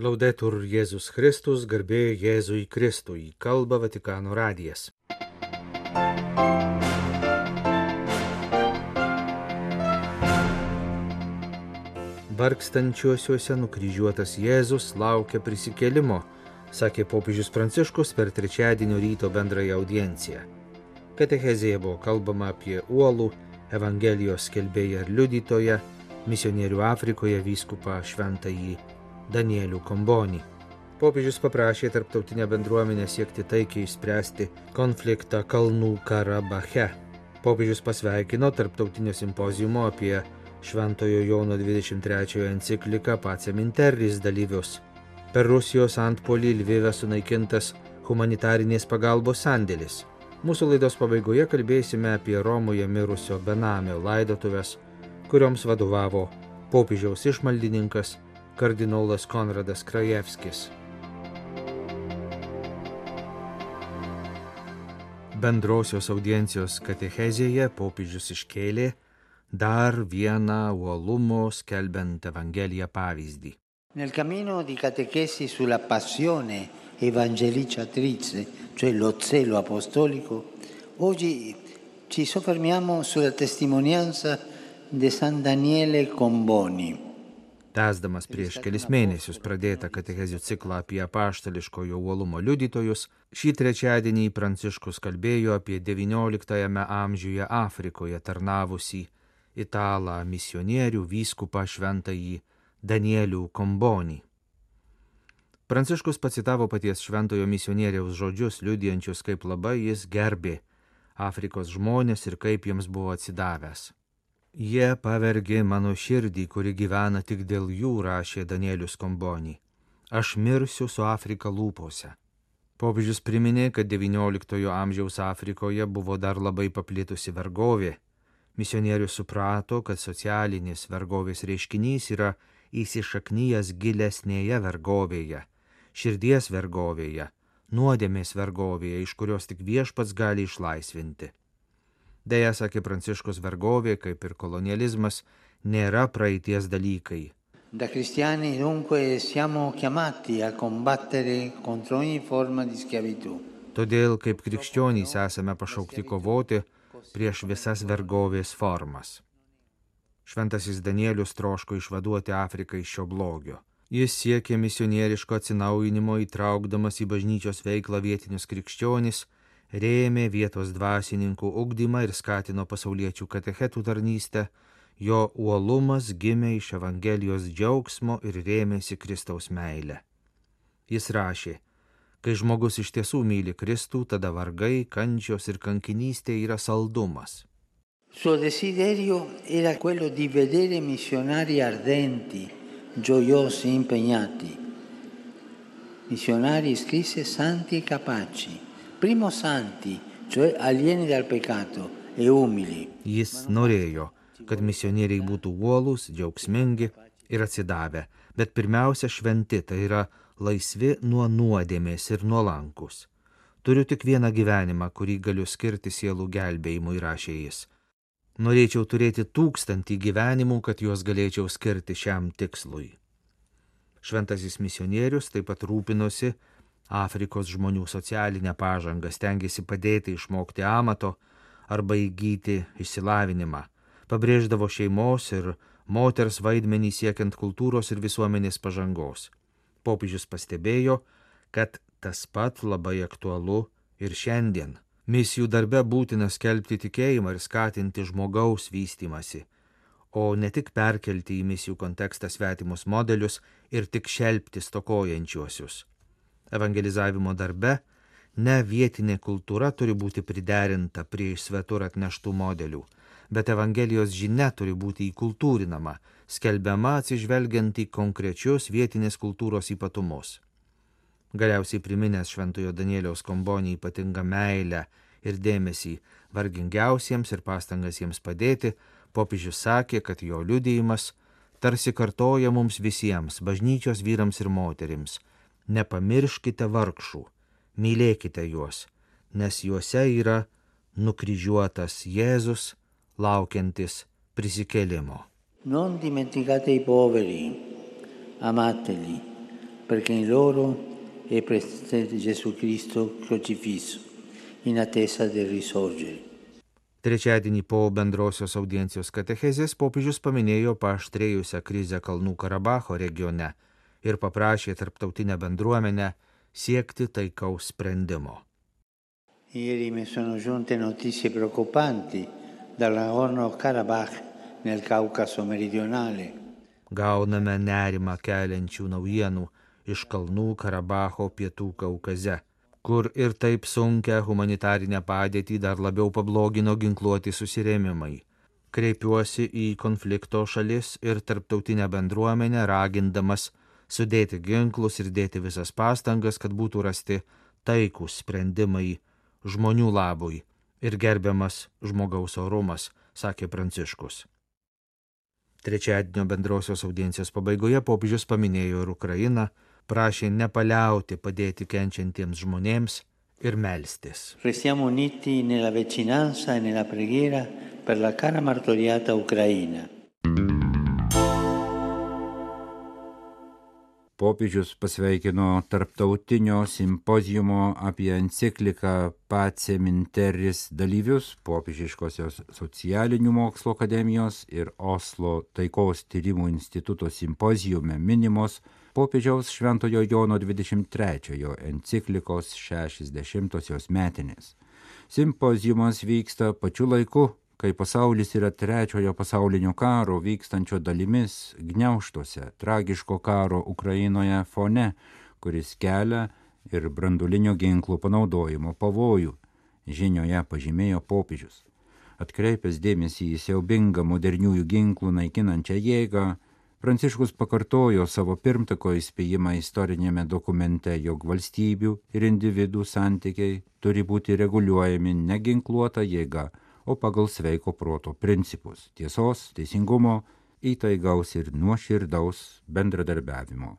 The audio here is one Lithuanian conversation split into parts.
Laudetur Jėzus Kristus, garbė Jėzui Kristui, kalba Vatikano radijas. Varkstančiuosiuose nukryžiuotas Jėzus laukia prisikelimo, sakė popiežius Pranciškus per trečiadienio ryto bendrąją audienciją. Katechezėje buvo kalbama apie uolų, Evangelijos skelbėją ir liudytoją, misionierių Afrikoje vyskupą šventąjį Danielių Kombonį. Popiežius paprašė tarptautinę bendruomenę siekti taikiai išspręsti konfliktą Kalnų Karabache. Popiežius pasveikino tarptautinio simpozijumo apie Šventojo Jono 23 encikliką Pacem Interris dalyvius. Per Rusijos antpolį Lvivę sunaikintas humanitarinės pagalbos sandėlis. Mūsų laidos pabaigoje kalbėsime apie Romoje mirusio benamio laidotuvės, kurioms vadovavo popiežiaus išmaldininkas kardinolas Konradas Krajevskis. Bendrosios audiencijos katechezėje popiežius iškėlė dar vieną uolumo skelbiant Evangeliją pavyzdį. Nel cammino di catechesi sulla passione evangelizzatrice, cioè lo zelo apostolico, oggi ci soffermiamo sulla testimonianza di San Daniele Comboni. Tęsdamas prieš kelis mėnesius pradėtą katechezių ciklą apie apaštališkojo uolumo liudytojus, šį trečiadienį Pranciškus kalbėjo apie XIX amžiuje Afrikoje tarnavusį italą misionierių vyskupą šventąjį Danielių Kombonį. Pranciškus pacitavo paties šventojo misionieriaus žodžius, liudijančius, kaip labai jis gerbė Afrikos žmonės ir kaip jiems buvo atsidavęs. Jie pavergė mano širdį, kuri gyvena tik dėl jų, rašė Danielius Kombonį. Aš mirsiu su Afrika lūpose. Popiežius priminė, kad XIX amžiaus Afrikoje buvo dar labai paplitusi vergovė. Misionierius suprato, kad socialinis vergovės reiškinys yra įsišaknyjas gilesnėje vergovėje, širdies vergovėje, nuodėmės vergovėje, iš kurios tik viešpats gali išlaisvinti. Deja, sakė Pranciškus vergovė, kaip ir kolonializmas, nėra praeities dalykai. Da cristiani dunque siamo chiamati a combattere contro ogni forma di schiavitù. Todėl kaip krikščionys esame pašaukti kovoti prieš visas vergovės formas. Šventasis Danielius troško išvaduoti Afriką iš šio blogio. Jis siekė misionieriško atsinaujinimo įtraukdamas į bažnyčios veiklą vietinius krikščionis, rėmė vietos dvasininkų ugdymą ir skatino pasauliečių katechetų tarnystę, jo uolumas gimė iš Evangelijos džiaugsmo ir rėmėsi Kristaus meilę. Jis rašė, kai žmogus iš tiesų myli Kristų, tada vargai, kančios ir kankinystė yra saldumas. Suo desiderio era quello di vedere missionari ardenti, gioiosi, impegnati. Missionari scrisse santi e capaci primo santi, cioè alieni dal peccato e umili. Jis norėjo, kad misionieriai būtų uolūs, džiaugsmingi ir atsidavę, bet pirmiausia šventi, tai yra laisvi nuo nuodėmės ir nuolankus. Turiu tik vieną gyvenimą, kurį galiu skirti sielų gelbėjimui, rašė jis. Norėčiau turėti tūkstantį gyvenimų, kad juos galėčiau skirti šiam tikslui. Šventasis misionierius taip pat rūpinosi, Afrikos žmonių socialinę pažangą, stengiasi padėti išmokti amato arba įgyti išsilavinimą, pabrėždavo šeimos ir moters vaidmenį siekiant kultūros ir visuomenės pažangos. Popiežius pastebėjo, kad tas pat labai aktualu ir šiandien. Misijų darbe būtina skelbti tikėjimą ir skatinti žmogaus vystimasi, o ne tik perkelti į misijų kontekstą svetimus modelius ir tik šelbti stokojančiuosius evangelizavimo darbe ne vietinė kultūra turi būti priderinta prie iš svetur atneštų modelių, bet Evangelijos žinia turi būti įkultūrinama, skelbiama atsižvelgiant į konkrečius vietinės kultūros ypatumus. Galiausiai priminęs Šventojo Danieliaus kombonį ypatingą meilę ir dėmesį vargingiausiems ir pastangas jiems padėti, popiežius sakė, kad jo liudijimas tarsi kartoja mums visiems, bažnyčios vyrams ir moterims, nepamirškite vargšų, mylėkite juos, nes juose yra nukryžiuotas Jėzus, laukiantis prisikėlimo. Non dimenticate i poveri, amateli, perché in loro è presente Gesù Cristo crocifisso, in attesa del risorgere. Trečiadienį po bendrosios audiencijos katechezės popiežius paminėjo paaštrėjusią krizę Kalnų Karabacho regione ir paprašė tarptautinę bendruomenę siekti taikaus sprendimo. Ieri mi sono giunte notizie preoccupanti dal Nagorno Karabakh nel Caucaso meridionale. Gauname nerimą keliančių naujienų iš Kalnų Karabacho pietų Kaukaze, kur ir taip sunkia humanitarinę padėtį dar labiau pablogino ginkluoti susirėmimai. Kreipiuosi į konflikto šalis ir tarptautinę bendruomenę, ragindamas sudėti ginklus ir dėti visas pastangas, kad būtų rasti taikūs sprendimai žmonių labui ir gerbiamas žmogaus orumas, sakė Pranciškus. Trečiadienio bendrosios audiencijos pabaigoje popiežius paminėjo ir Ukrainą, prašė nepaliauti padėti kenčiantiems žmonėms ir melstis. Restiamo uniti nella vicinanza e nella preghiera per la cara martoriata Ucraina. Popiežius pasveikino tarptautinio simpozijumo apie encikliką Pace Minteris dalyvius popiežiškosios socialinių mokslo akademijos ir Oslo taikos tyrimų instituto simpozijume minimos popiežiaus Šventojo Jono 23-ojo enciklikos 60-osios metinės. Simpozijumas vyksta pačiu laiku, kai pasaulis yra trečiojo pasaulinio karo vykstančio dalimis gniauštuose tragiško karo Ukrainoje fone, kuris kelia ir brandulinio ginklų panaudojimo pavojų, žinioje pažymėjo popiežius. Atkreipęs dėmesį į siaubingą moderniųjų ginklų naikinančią jėgą, Pranciškus pakartojo savo pirmtako įspėjimą istorinėme dokumente, jog valstybių ir individų santykiai turi būti reguliuojami neginkluota jėga, o pagal sveiko proto principus - tiesos, teisingumo, įtaigaus ir nuoširdaus bendradarbiavimo.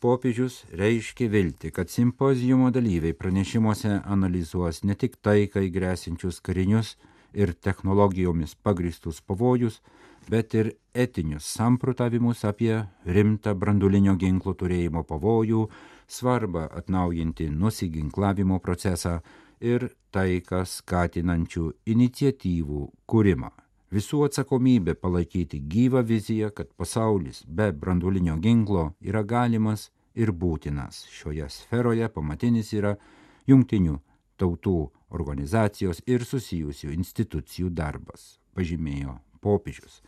Popiežius reiškia vilti, kad simpozijumo dalyviai pranešimuose analizuos ne tik taikai grėsinčius karinius ir technologijomis pagristus pavojus, bet ir etinius samprotavimus apie rimtą brandulinio ginklo turėjimo pavojų, svarbą atnaujinti nusiginklavimo procesą ir taiką skatinančių iniciatyvų kūrimą. Visų atsakomybė palaikyti gyvą viziją, kad pasaulis be branduolinio ginklo yra galimas ir būtinas. Šioje sferoje pamatinis yra jungtinių tautų organizacijos ir susijusių institucijų darbas, pažymėjo popiežius.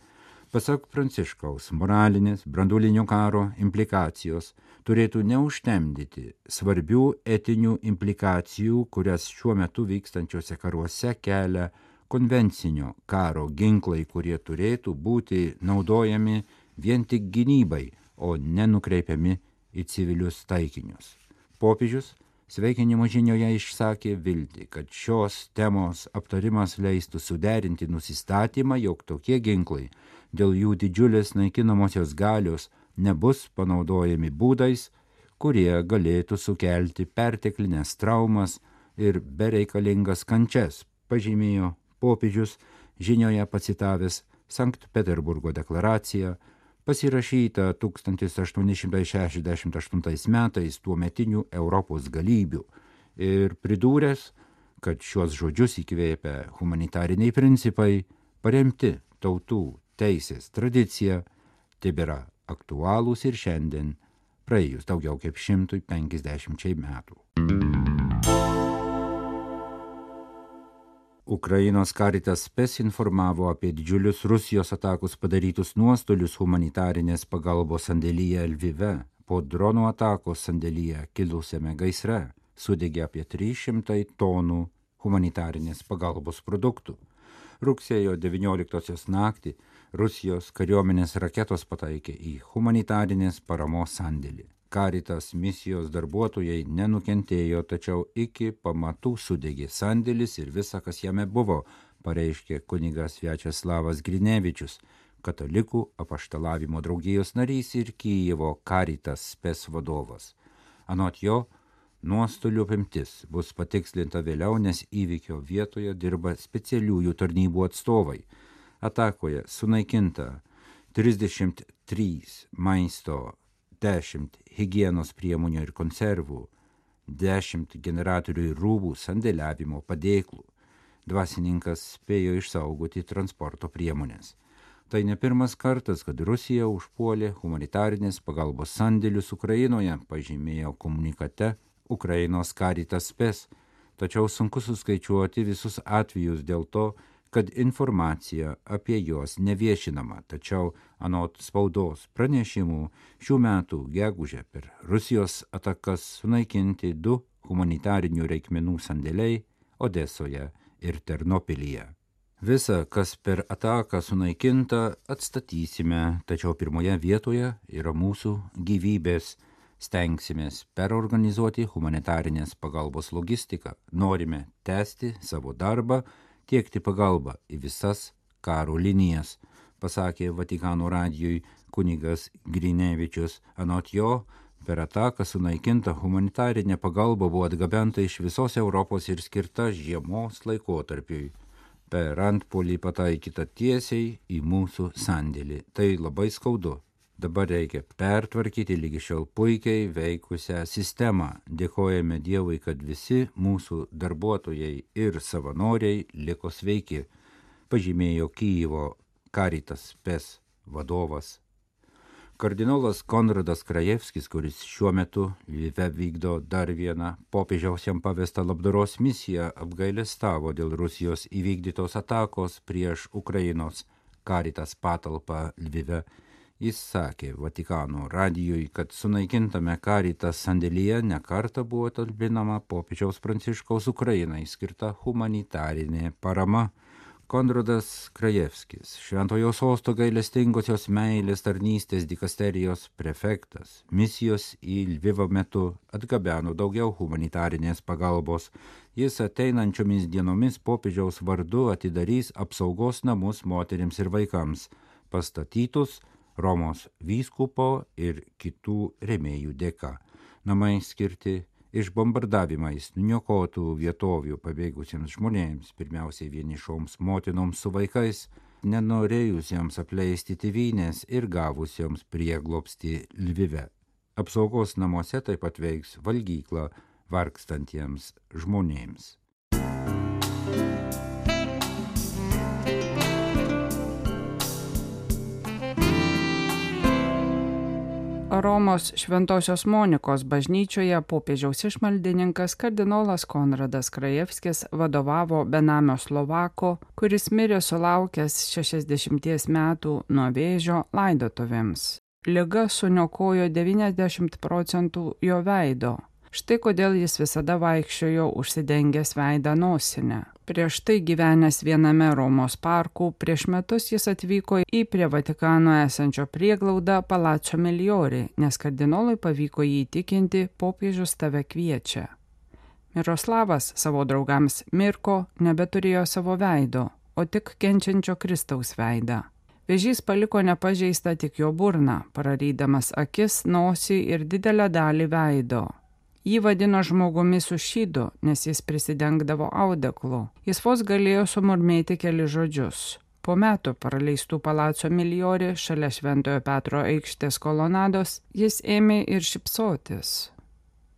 Pasak Pranciškaus, moralinės branduolinio karo implikacijos turėtų neužtemdyti svarbių etinių implikacijų, kurias šiuo metu vykstančiuose karuose kelia konvencinio karo ginklai, kurie turėtų būti naudojami vien tik gynybai, o nenukreipiami į civilius taikinius. Popiežius sveikinimo žinioje išsakė viltį, kad šios temos aptarimas leistų suderinti nusistatymą, jog tokie ginklai dėl jų didžiulės naikinamosios galios nebus panaudojami būdais, kurie galėtų sukelti perteklinės traumas ir bereikalingas kančias, pažymėjo popiežius žinioje pacitavęs Sankt Peterburgo deklaraciją, pasirašyta 1868 metais tuo metinių Europos galybių ir pridūręs, kad šiuos žodžius įkvėpia humanitariniai principai, paremti tautų teisės tradicija, tebėra aktualūs ir šiandien, praėjus daugiau kaip 150 metų. Ukrainos karitas spes informavo apie didžiulius Rusijos atakus padarytus nuostolius humanitarinės pagalbos sandėlyje Lvive. Po dronų atakos sandėlyje kilusiame gaisre sudegė apie 300 tonų humanitarinės pagalbos produktų. Rugsėjo 19 naktį Rusijos kariuomenės raketos pataikė į humanitarinės paramos sandėlį. Karitas misijos darbuotojai nenukentėjo, tačiau iki pamatų sudegė sandėlis ir visa, kas jame buvo, pareiškė kunigas Vячeslavas Grinevičius, katalikų apaštalavimo draugijos narys ir Kyjevo karitas spes vadovas. Anot jo, nuostolių apimtis bus patikslinta vėliau, nes įvykio vietoje dirba specialiųjų tarnybų atstovai atakoje sunaikinta 33 maisto 10 hygienos priemonių ir konservų, 10 generatorių ir rūbų sandėliavimo padėklų. Dvasininkas spėjo išsaugoti transporto priemonės. Tai ne pirmas kartas, kad Rusija užpuolė humanitarinės pagalbos sandėlius Ukrainoje, pažymėjo komunikate Ukrainos karitas spes, tačiau sunku suskaičiuoti visus atvejus dėl to, kad informacija apie juos neviešinama, tačiau anot spaudos pranešimų šių metų gegužę per Rusijos atakas sunaikinti du humanitarinių reikmenų sandėliai Odesoje ir Ternopilyje. Visa, kas per ataką sunaikinta, atstatysime, tačiau pirmoje vietoje yra mūsų gyvybės. Stengsimės perorganizuoti humanitarinės pagalbos logistiką. Norime tęsti savo darbą tiekti pagalbą į visas karo linijas, pasakė Vatikano radijui kunigas Grinevičius. Anot jo, per ataką sunaikinta humanitarinė pagalba buvo atgabenta iš visos Europos ir skirta žiemos laikotarpiui. Per antpolį pataikyta tiesiai į mūsų sandėlį. Tai labai skaudu. Dabar reikia pertvarkyti lygi šiol puikiai veikusią sistemą. Dėkojame Dievui, kad visi mūsų darbuotojai ir savanoriai liko sveiki, pažymėjo Kyjivo Karitas PES vadovas. Kardinolas Konradas Krajevskis, kuris šiuo metu Lvive vykdo dar vieną popiežiaus jam pavestą labdaros misiją, apgailestavo dėl Rusijos įvykdytos atakos prieš Ukrainos Karitas patalpą Lvive Jis sakė Vatikano radijui, kad sunaikintame karitas sandėlyje nekarta buvo talpinama popiežiaus pranciškaus Ukrainai skirta humanitarinė parama. Konradas Krajevskis, Šventojo sosto gailestingosios meilės tarnystės dikasterijos prefektas, misijos į Lvivo metu atgabeno daugiau humanitarinės pagalbos. Jis ateinančiomis dienomis popiežiaus vardu atidarys apsaugos namus moteriams ir vaikams, pastatytus Romos vyskupo ir kitų remėjų dėka. Namai skirti iš bombardavimais nuniokotų vietovių pabėgusiems žmonėms, pirmiausiai vienišoms motinoms su vaikais, nenorėjusiems apleisti tėvynės ir gavusiems prieglopsti Lvive. Apsaugos namuose taip pat veiks valgykla vargstantiems žmonėms. Romos Šventojios Monikos bažnyčioje popiežiaus išmaldininkas kardinolas Konradas Krajevskis vadovavo benamio Slovako, kuris mirė sulaukęs 60 metų nuo vėžio laidotuvėms. Liga suniokojo 90 procentų jo veido. Štai kodėl jis visada vaikščiojo užsidengęs veidą nosinę. Prieš tai gyvenęs viename Romos parkų, prieš metus jis atvyko į prie Vatikano esančio prieglaudą Palačio Miliori, nes kardinolui pavyko jį įtikinti, popiežius tave kviečia. Miroslavas savo draugams Mirko nebeturėjo savo veido, o tik kenčiančio Kristaus veidą. Vežys paliko nepažeistą tik jo burną, prarydamas akis, nosį ir didelę dalį veido. Jį vadino žmogumi su šydu, nes jis prisidengdavo audeklu. Jis vos galėjo sumurmėti keli žodžius. Po metų praleistų palaco milijorį šalia Šventojo Petro aikštės kolonados jis ėmė ir šipsotis.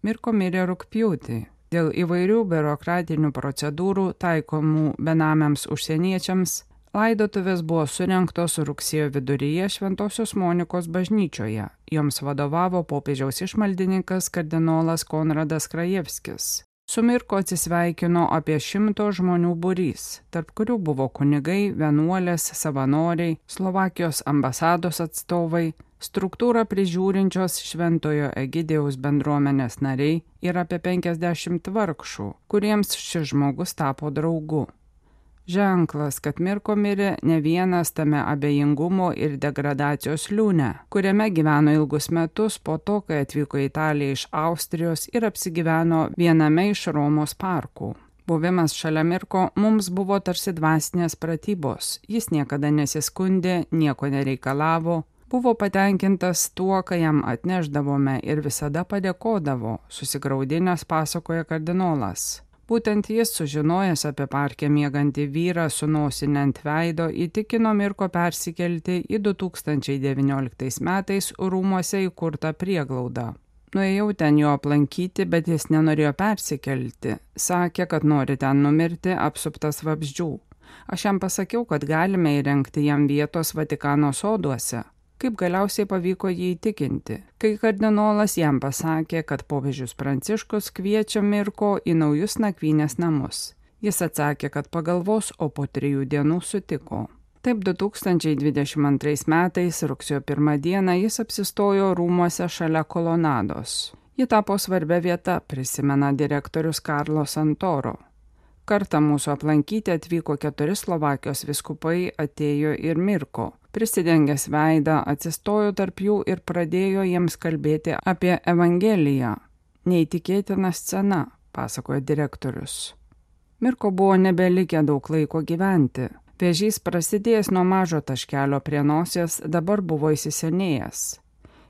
Mirko mirė rūpjūtį. Dėl įvairių biurokratinių procedūrų taikomų benamiams užsieniečiams Laidotuvės buvo surinktos rugsėjo viduryje Šventojios Monikos bažnyčioje. Joms vadovavo popiežiaus išmaldininkas kardinolas Konradas Krajevskis. Su Mirko atsisveikino apie šimto žmonių būrys, tarp kurių buvo kunigai, vienuolės, savanoriai, Slovakijos ambasados atstovai, struktūrą prižiūrinčios Šventojo Egidėjaus bendruomenės nariai ir apie 50 vargšų, kuriems šis žmogus tapo draugu. Ženklas, kad Mirko mirė ne vienas tame abejingumo ir degradacijos liūne, kuriame gyveno ilgus metus po to, kai atvyko į Italiją iš Austrijos ir apsigyveno viename iš Romos parkų. Buvimas šalia Mirko mums buvo tarsi dvasinės pratybos. Jis niekada nesiskundė, nieko nereikalavo, buvo patenkintas tuo, ką jam atneždavome ir visada padėkodavo, susigaudinęs pasakoja kardinolas. Būtent jis sužinojęs apie parke miegantį vyrą su nosinė ant veido įtikino Mirko persikelti į 2019 metais rūmose įkurtą prieglaudą. Nuėjau ten jo aplankyti, bet jis nenorėjo persikelti. Sakė, kad nori ten numirti apsuptas vabzdžių. Aš jam pasakiau, kad galime įrengti jam vietos Vatikano soduose kaip galiausiai pavyko jį įtikinti, kai kardinolas jam pasakė, kad popiežius Pranciškus kviečia Mirko į naujus nakvynės namus. Jis atsakė, kad pagalvos, o po trijų dienų sutiko. Taip 2022 metais rugsėjo 1 dieną jis apsistojo rūmuose šalia kolonados. Ji tapo svarbia vieta, prisimena direktorius Karlo Santoro. Kartą mūsų aplankyti atvyko keturi Slovakijos viskupai, atėjo ir Mirko prisidengęs veidą, atsistojo tarp jų ir pradėjo jiems kalbėti apie Evangeliją. Neįtikėtina scena, pasakoja direktorius. Mirko buvo nebelikę daug laiko gyventi. Vėžys prasidėjęs nuo mažo taškelio prie nosies dabar buvo įsisenėjęs.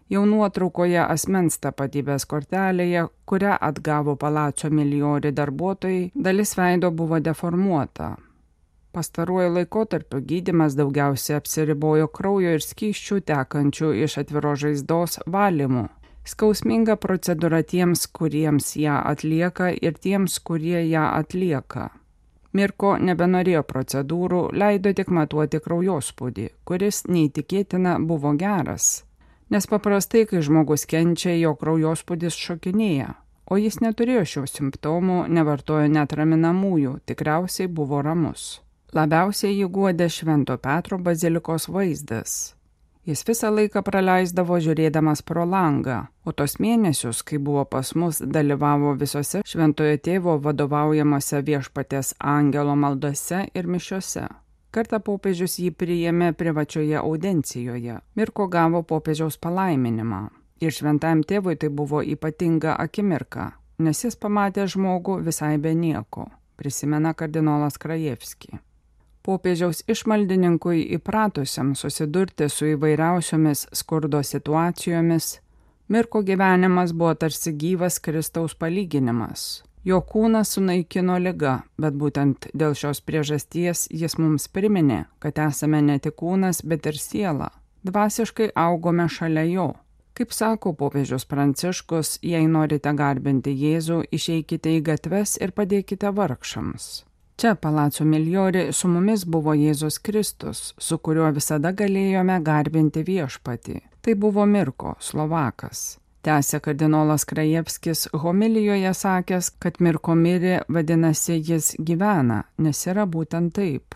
Jau nuotraukoje asmens tapatybės kortelėje, kurią atgavo palačio milijonį darbuotojai, dalis veido buvo deformuota. Pastaruoju laikotarpiu gydimas daugiausia apsiribojo kraujo ir skyščių tekančių iš atviro žaizdos valymu. Skausminga procedūra tiems, kuriems ją atlieka ir tiems, kurie ją atlieka. Mirko nebenorėjo procedūrų, leido tik matuoti kraujospūdį, kuris neįtikėtina buvo geras. Nes paprastai, kai žmogus kenčia, jo kraujospūdis šokinėja, o jis neturėjo šių simptomų, nevartojo net raminamųjų, tikriausiai buvo ramus. Labiausiai jį guodė Švento Petro bazilikos vaizdas. Jis visą laiką praleisdavo žiūrėdamas pro langą, o tos mėnesius, kai buvo pas mus, dalyvavo visose Šventojo tėvo vadovaujamose viešpatės angelo maldose ir mišiose. Kartą popiežius jį priėmė privačioje audencijoje. Mirko gavo popiežiaus palaiminimą. Ir šventajam tėvui tai buvo ypatinga akimirka, nes jis pamatė žmogų visai be nieko, prisimena kardinolas Krajevski popiežiaus išmaldininkui įpratusiam susidurti su įvairiausiomis skurdo situacijomis, Mirko gyvenimas buvo tarsi gyvas Kristaus palyginimas. Jo kūnas sunaikino lyga, bet būtent dėl šios priežasties jis mums priminė, kad esame ne tik kūnas, bet ir siela. Dvasiškai augome šalia jo. Kaip sako popiežius Pranciškus, jei norite garbinti Jėzų, išeikite į gatves ir padėkite vargšams. Čia Palaco Miljori su mumis buvo Jėzus Kristus, su kuriuo visada galėjome garbinti viešpatį. Tai buvo Mirko, Slovakas. Tęsė kardinolas Krajevskis homilijoje sakęs, kad Mirko mirė, vadinasi, jis gyvena, nes yra būtent taip.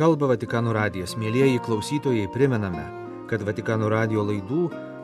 Kalba Vatikano radijas. Mėlyjeji klausytojai, primename, kad Vatikano radio laidų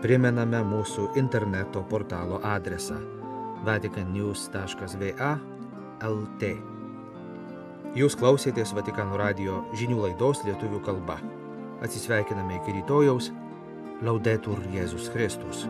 Primename mūsų interneto portalo adresą vaticannews.va lt. Jūs klausėtės Vatikano radio žinių laidos lietuvių kalba. Atsisveikiname iki rytojaus. Laudetur Jėzus Kristus.